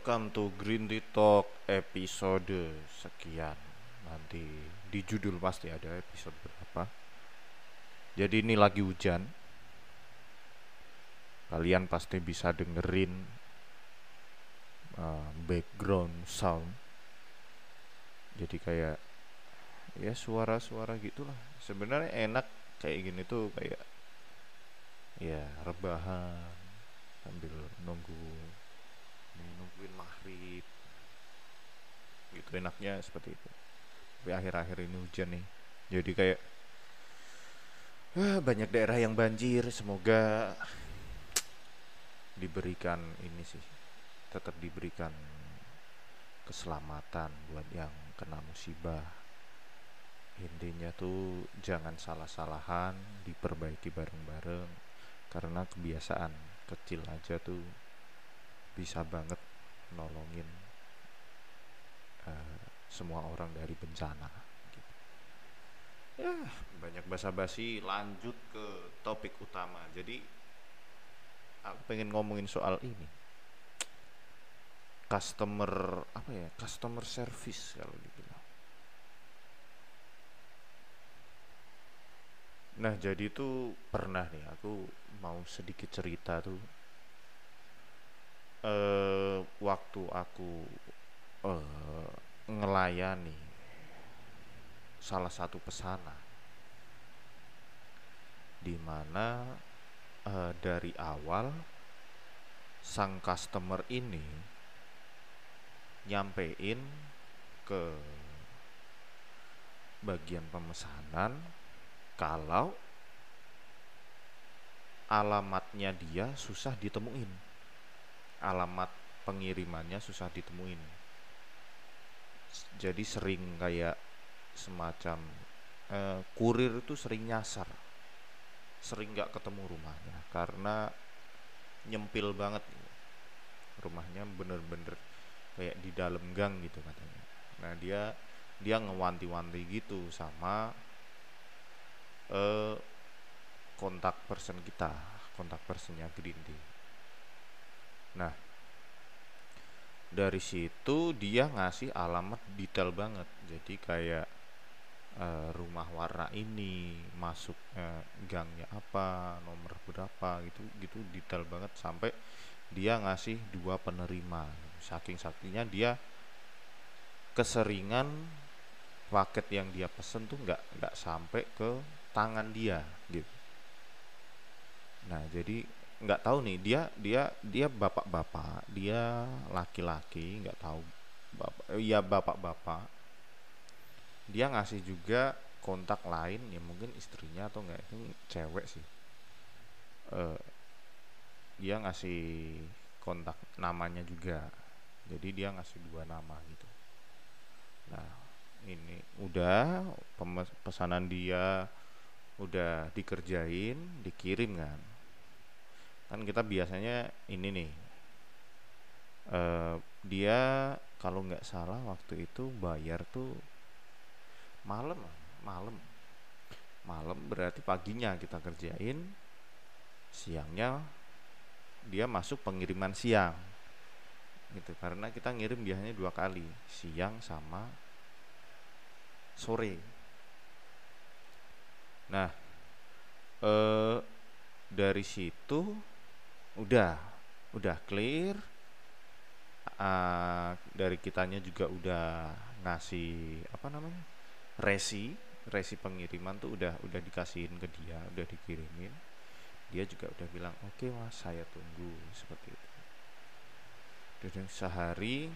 Welcome to Green Tea Talk episode sekian. Nanti di judul pasti ada episode berapa. Jadi ini lagi hujan. Kalian pasti bisa dengerin uh, background sound. Jadi kayak ya suara-suara gitulah. Sebenarnya enak kayak gini tuh kayak ya rebahan sambil nunggu gitu enaknya seperti itu. Tapi akhir-akhir ini hujan nih. Jadi kayak ah, banyak daerah yang banjir semoga diberikan ini sih tetap diberikan keselamatan buat yang kena musibah. Intinya tuh jangan salah-salahan diperbaiki bareng-bareng. Karena kebiasaan kecil aja tuh bisa banget nolongin uh, semua orang dari bencana gitu. ya banyak basa-basi lanjut ke topik utama. Jadi aku pengen ngomongin soal ini. Customer apa ya customer service kalau dibilang. Nah jadi itu pernah nih aku mau sedikit cerita tuh. Uh, waktu aku uh, ngelayani salah satu pesana. Di mana uh, dari awal sang customer ini nyampein ke bagian pemesanan kalau alamatnya dia susah ditemuin. Alamat pengirimannya susah ditemuin jadi sering kayak semacam eh, kurir itu sering nyasar. Sering nggak ketemu rumahnya karena nyempil banget. Rumahnya bener-bener kayak di dalam gang gitu katanya. Nah dia dia ngewanti-wanti gitu sama eh, kontak person kita kontak personnya Tea Nah, dari situ dia ngasih alamat detail banget. Jadi kayak uh, rumah warna ini, masuk gangnya apa, nomor berapa gitu, gitu detail banget sampai dia ngasih dua penerima. Saking saktinya dia keseringan paket yang dia pesen tuh nggak nggak sampai ke tangan dia gitu. Nah jadi nggak tahu nih dia dia dia bapak-bapak dia laki-laki nggak tahu. Bapak ya bapak-bapak. Dia ngasih juga kontak lain ya mungkin istrinya atau enggak itu cewek sih. Uh, dia ngasih kontak namanya juga. Jadi dia ngasih dua nama gitu. Nah ini udah pesanan dia udah dikerjain dikirim kan kan kita biasanya ini nih uh, dia kalau nggak salah waktu itu bayar tuh malam malam malam berarti paginya kita kerjain siangnya dia masuk pengiriman siang gitu. Karena kita ngirim biasanya dua kali siang sama sore. Nah eh, dari situ udah udah clear. Uh, dari kitanya juga udah ngasih apa namanya resi resi pengiriman tuh udah udah dikasihin ke dia udah dikirimin. Dia juga udah bilang oke okay, mas saya tunggu seperti itu. Dan sehari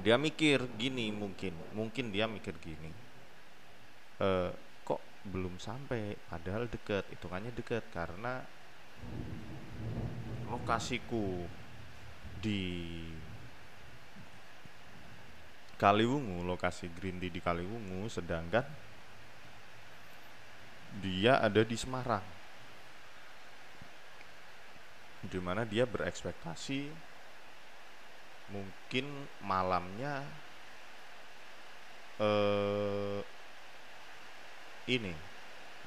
dia mikir gini mungkin mungkin dia mikir gini e, kok belum sampai? Padahal deket hitungannya deket karena lokasiku di Kaliwungu, lokasi Green di Kaliwungu, sedangkan dia ada di Semarang, di mana dia berekspektasi mungkin malamnya eh, ini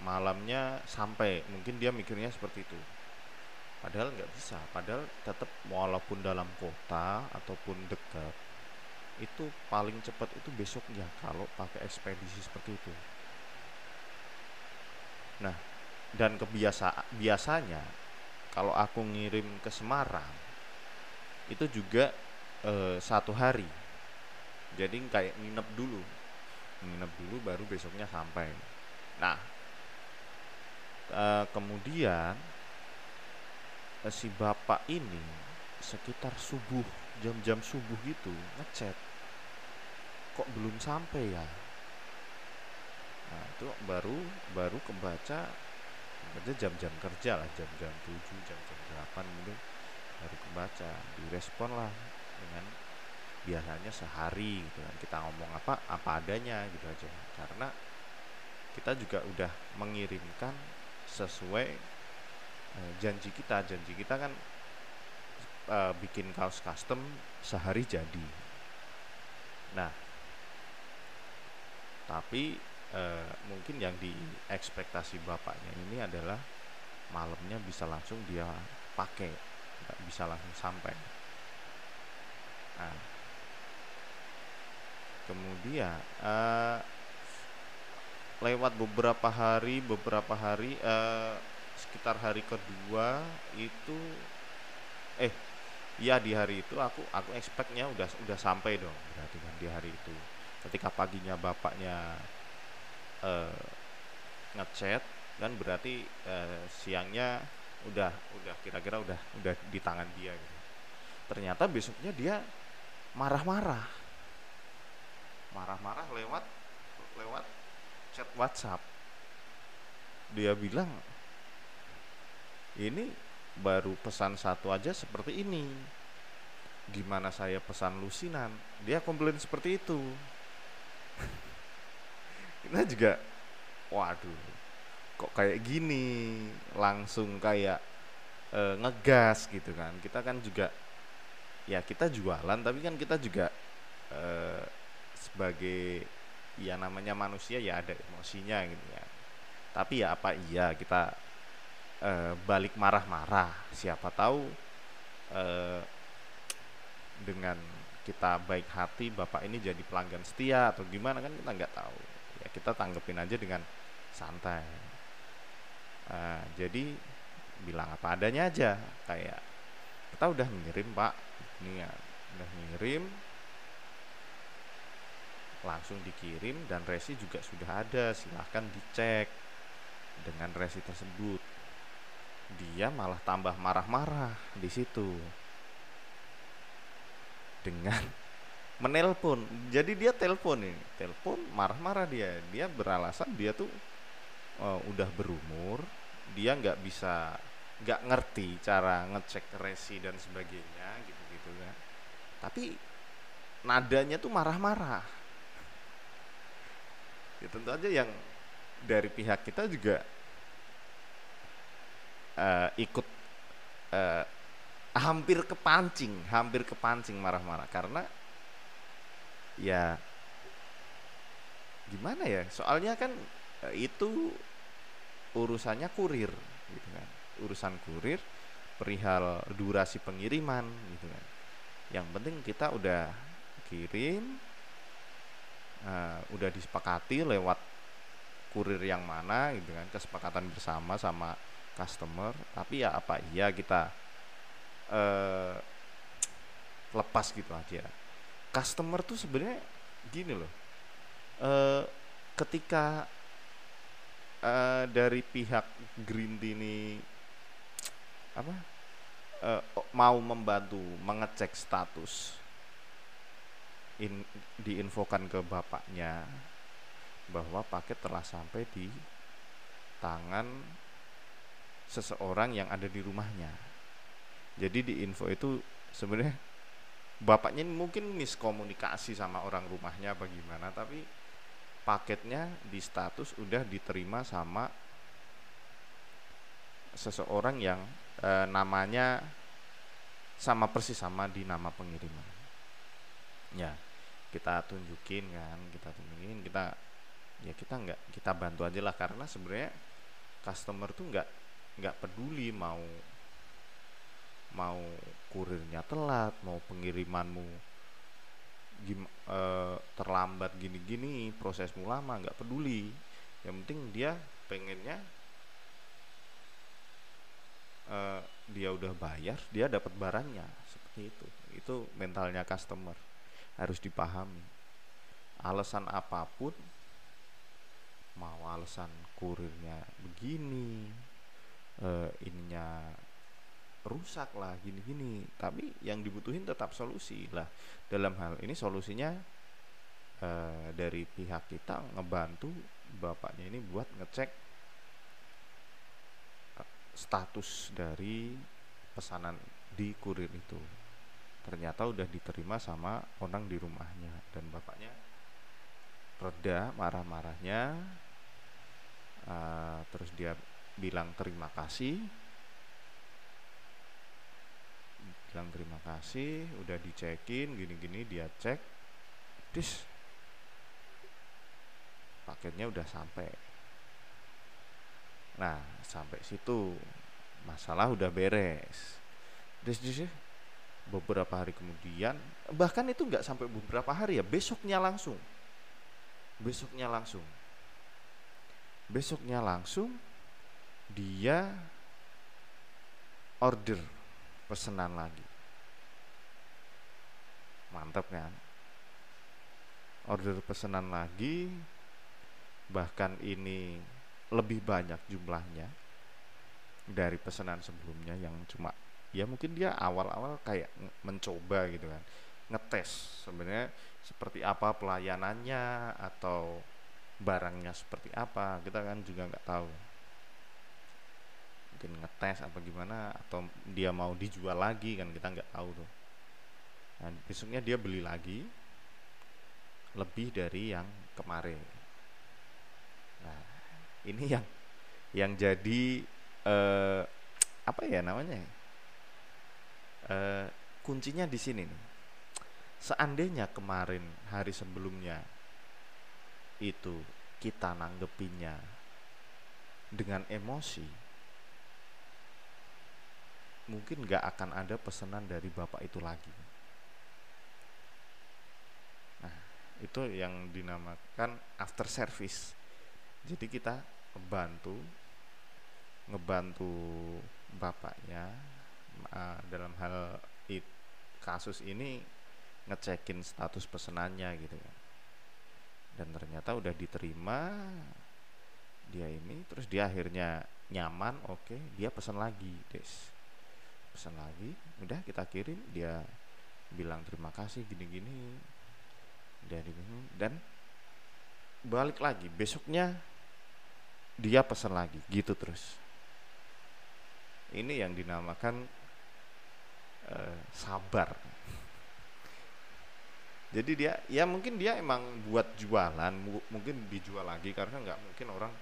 malamnya sampai. Mungkin dia mikirnya seperti itu padahal nggak bisa. Padahal tetap walaupun dalam kota ataupun dekat itu paling cepat itu besoknya kalau pakai ekspedisi seperti itu. Nah dan kebiasaan biasanya kalau aku ngirim ke Semarang itu juga e, satu hari. Jadi kayak nginep dulu. Nginep dulu baru besoknya sampai. Nah e, kemudian si bapak ini sekitar subuh jam-jam subuh gitu ngechat. Kok belum sampai ya? Nah itu baru baru kebaca kerja jam-jam kerja lah jam-jam 7 jam-jam 8 mungkin baru kebaca direspon lah dengan biasanya sehari gitu kan kita ngomong apa apa adanya gitu aja. Karena kita juga udah mengirimkan sesuai eh, janji kita janji kita kan eh, bikin kaos custom sehari jadi. Nah tapi e, mungkin yang di ekspektasi bapaknya ini adalah malamnya bisa langsung dia pakai nggak bisa langsung sampai. Nah, kemudian e, lewat beberapa hari beberapa hari e, sekitar hari kedua itu eh ya di hari itu aku aku expectnya udah udah sampai dong berarti kan di hari itu ketika paginya bapaknya uh, ngechat kan berarti uh, siangnya udah udah kira-kira udah udah di tangan dia gitu. Ternyata besoknya dia marah-marah. Marah-marah lewat lewat chat WhatsApp. Dia bilang ini baru pesan satu aja seperti ini. Gimana saya pesan lusinan? Dia komplain seperti itu kita juga waduh kok kayak gini langsung kayak e, ngegas gitu kan kita kan juga ya kita jualan tapi kan kita juga e, sebagai ya namanya manusia ya ada emosinya gitu ya tapi ya apa iya kita e, balik marah-marah. Siapa tahu e, dengan kita baik hati bapak ini jadi pelanggan setia atau gimana kan kita nggak tahu. Ya kita tanggepin aja dengan santai. Uh, jadi bilang apa adanya aja. Kayak kita udah ngirim pak. Ini ya udah ngirim. Langsung dikirim dan resi juga sudah ada. Silahkan dicek dengan resi tersebut dia malah tambah marah-marah di situ. Dengan menelpon. Jadi dia telepon ini. Telepon marah-marah dia. Dia beralasan dia tuh uh, udah berumur. Dia nggak bisa nggak ngerti cara ngecek resi dan sebagainya gitu gitu kan. Tapi nadanya tuh marah-marah. Ya tentu aja yang dari pihak kita juga uh, ikut uh, hampir kepancing hampir kepancing marah-marah. Karena ya gimana ya? Soalnya kan eh, itu urusannya kurir gitu kan. Urusan kurir perihal durasi pengiriman gitu kan. Yang penting kita udah kirim uh, udah disepakati lewat kurir yang mana gitu kan. Kesepakatan bersama sama customer tapi ya apa? Iya kita uh, lepas gitu aja. Customer tuh sebenarnya gini loh uh, ketika uh, dari pihak Green ini apa uh, mau membantu mengecek status in, diinfokan ke bapaknya bahwa paket telah sampai di tangan seseorang yang ada di rumahnya. Jadi di info itu sebenarnya bapaknya mungkin miskomunikasi sama orang rumahnya bagaimana tapi paketnya di status udah diterima sama seseorang yang e, namanya sama persis sama di nama pengiriman ya kita tunjukin kan kita tunjukin kita ya kita nggak kita bantu aja lah karena sebenarnya customer tuh nggak nggak peduli mau mau kurirnya telat mau pengirimanmu gim, e, terlambat gini-gini prosesmu lama nggak peduli. Yang penting dia pengennya e, dia udah bayar dia dapat barangnya. Seperti itu. Itu mentalnya customer. Harus dipahami. Alasan apa pun mau alasan kurirnya begini uh, ininya rusak lah gini-gini. Tapi yang dibutuhin tetap solusi lah. Dalam hal ini solusinya uh, dari pihak kita ngebantu bapaknya ini buat ngecek uh, status dari pesanan di kurir itu. Ternyata udah diterima sama orang di rumahnya. Dan bapaknya reda marah-marahnya uh, terus dia bilang terima kasih. Bilang terima kasih udah dicekin gini-gini dia cek dis. Paketnya udah sampai nah sampai situ masalah udah beres. Dis dis beberapa hari kemudian bahkan itu nggak sampai beberapa hari ya besoknya langsung. Besoknya langsung. Besoknya langsung dia order pesanan lagi. Mantap kan? Order pesanan lagi bahkan ini lebih banyak jumlahnya dari pesanan sebelumnya yang cuma ya mungkin dia awal-awal kayak mencoba gitu kan ngetes sebenarnya seperti apa pelayanannya atau barangnya seperti apa kita kan juga nggak tahu mungkin ngetes apa gimana atau dia mau dijual lagi kan kita nggak tahu tuh. Nah, besoknya dia beli lagi lebih dari yang kemarin. Nah ini yang yang jadi eh, apa ya namanya eh, kuncinya di sini nih. Seandainya kemarin hari sebelumnya itu kita nanggepinnya dengan emosi mungkin nggak akan ada pesanan dari bapak itu lagi. Nah, itu yang dinamakan after service. Jadi kita ngebantu ngebantu bapaknya uh, dalam hal it, kasus ini ngecekin status pesenannya gitu ya. Dan ternyata udah diterima dia ini terus dia akhirnya nyaman, oke, okay, dia pesan lagi, Des pesan lagi udah kita kirim dia bilang terima kasih gini-gini. Dari dan balik lagi besoknya dia pesan lagi gitu terus. Ini yang dinamakan uh, sabar. Jadi dia ya mungkin dia emang buat jualan mungkin dijual lagi karena nggak mungkin orang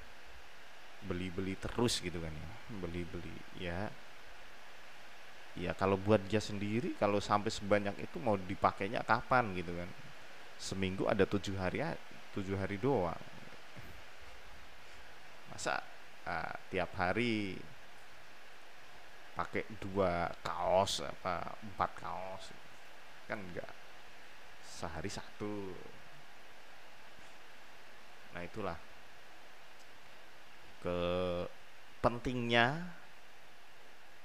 beli-beli terus gitu kan ya. Beli-beli ya ya kalau buat dia sendiri kalau sampai sebanyak itu mau dipakainya kapan gitu kan? Seminggu ada tujuh hari tujuh hari doang. Masa uh, tiap hari pakai dua kaos apa empat kaos? Kan enggak sehari satu. Nah itulah. Ke pentingnya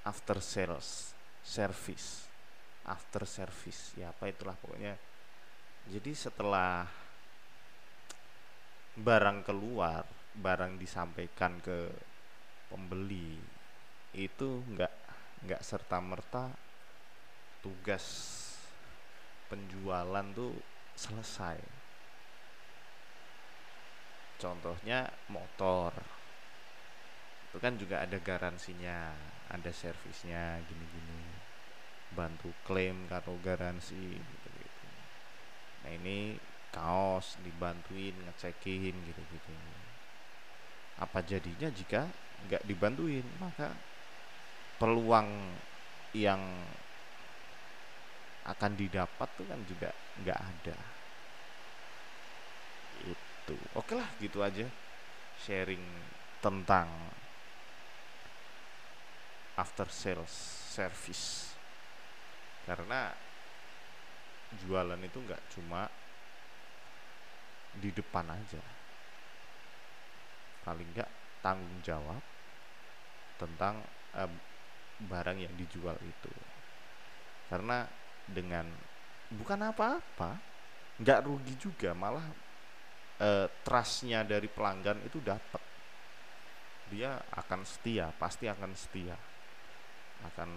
after sales service after service ya apa itulah pokoknya. Jadi setelah barang keluar barang disampaikan ke pembeli itu enggak enggak serta merta tugas penjualan tuh selesai. Contohnya motor itu kan juga ada garansinya ada servisnya gini-gini. Bantu klaim atau garansi gitu, gitu nah ini kaos dibantuin ngecekin gitu-gitu. Apa jadinya jika nggak dibantuin? Maka peluang yang akan didapat tuh kan juga nggak ada. Itu. Oke lah gitu aja sharing tentang after sales service. Karena jualan itu nggak cuma di depan aja. Paling nggak tanggung jawab tentang uh, barang yang dijual itu. Karena dengan bukan apa-apa nggak rugi juga malah uh, trustnya dari pelanggan itu dapat. Dia akan setia pasti akan setia akan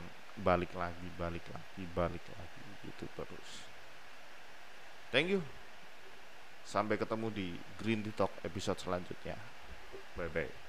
balik lagi balik lagi balik lagi gitu terus. Thank you. Sampai ketemu di Green Talk episode selanjutnya. Bye bye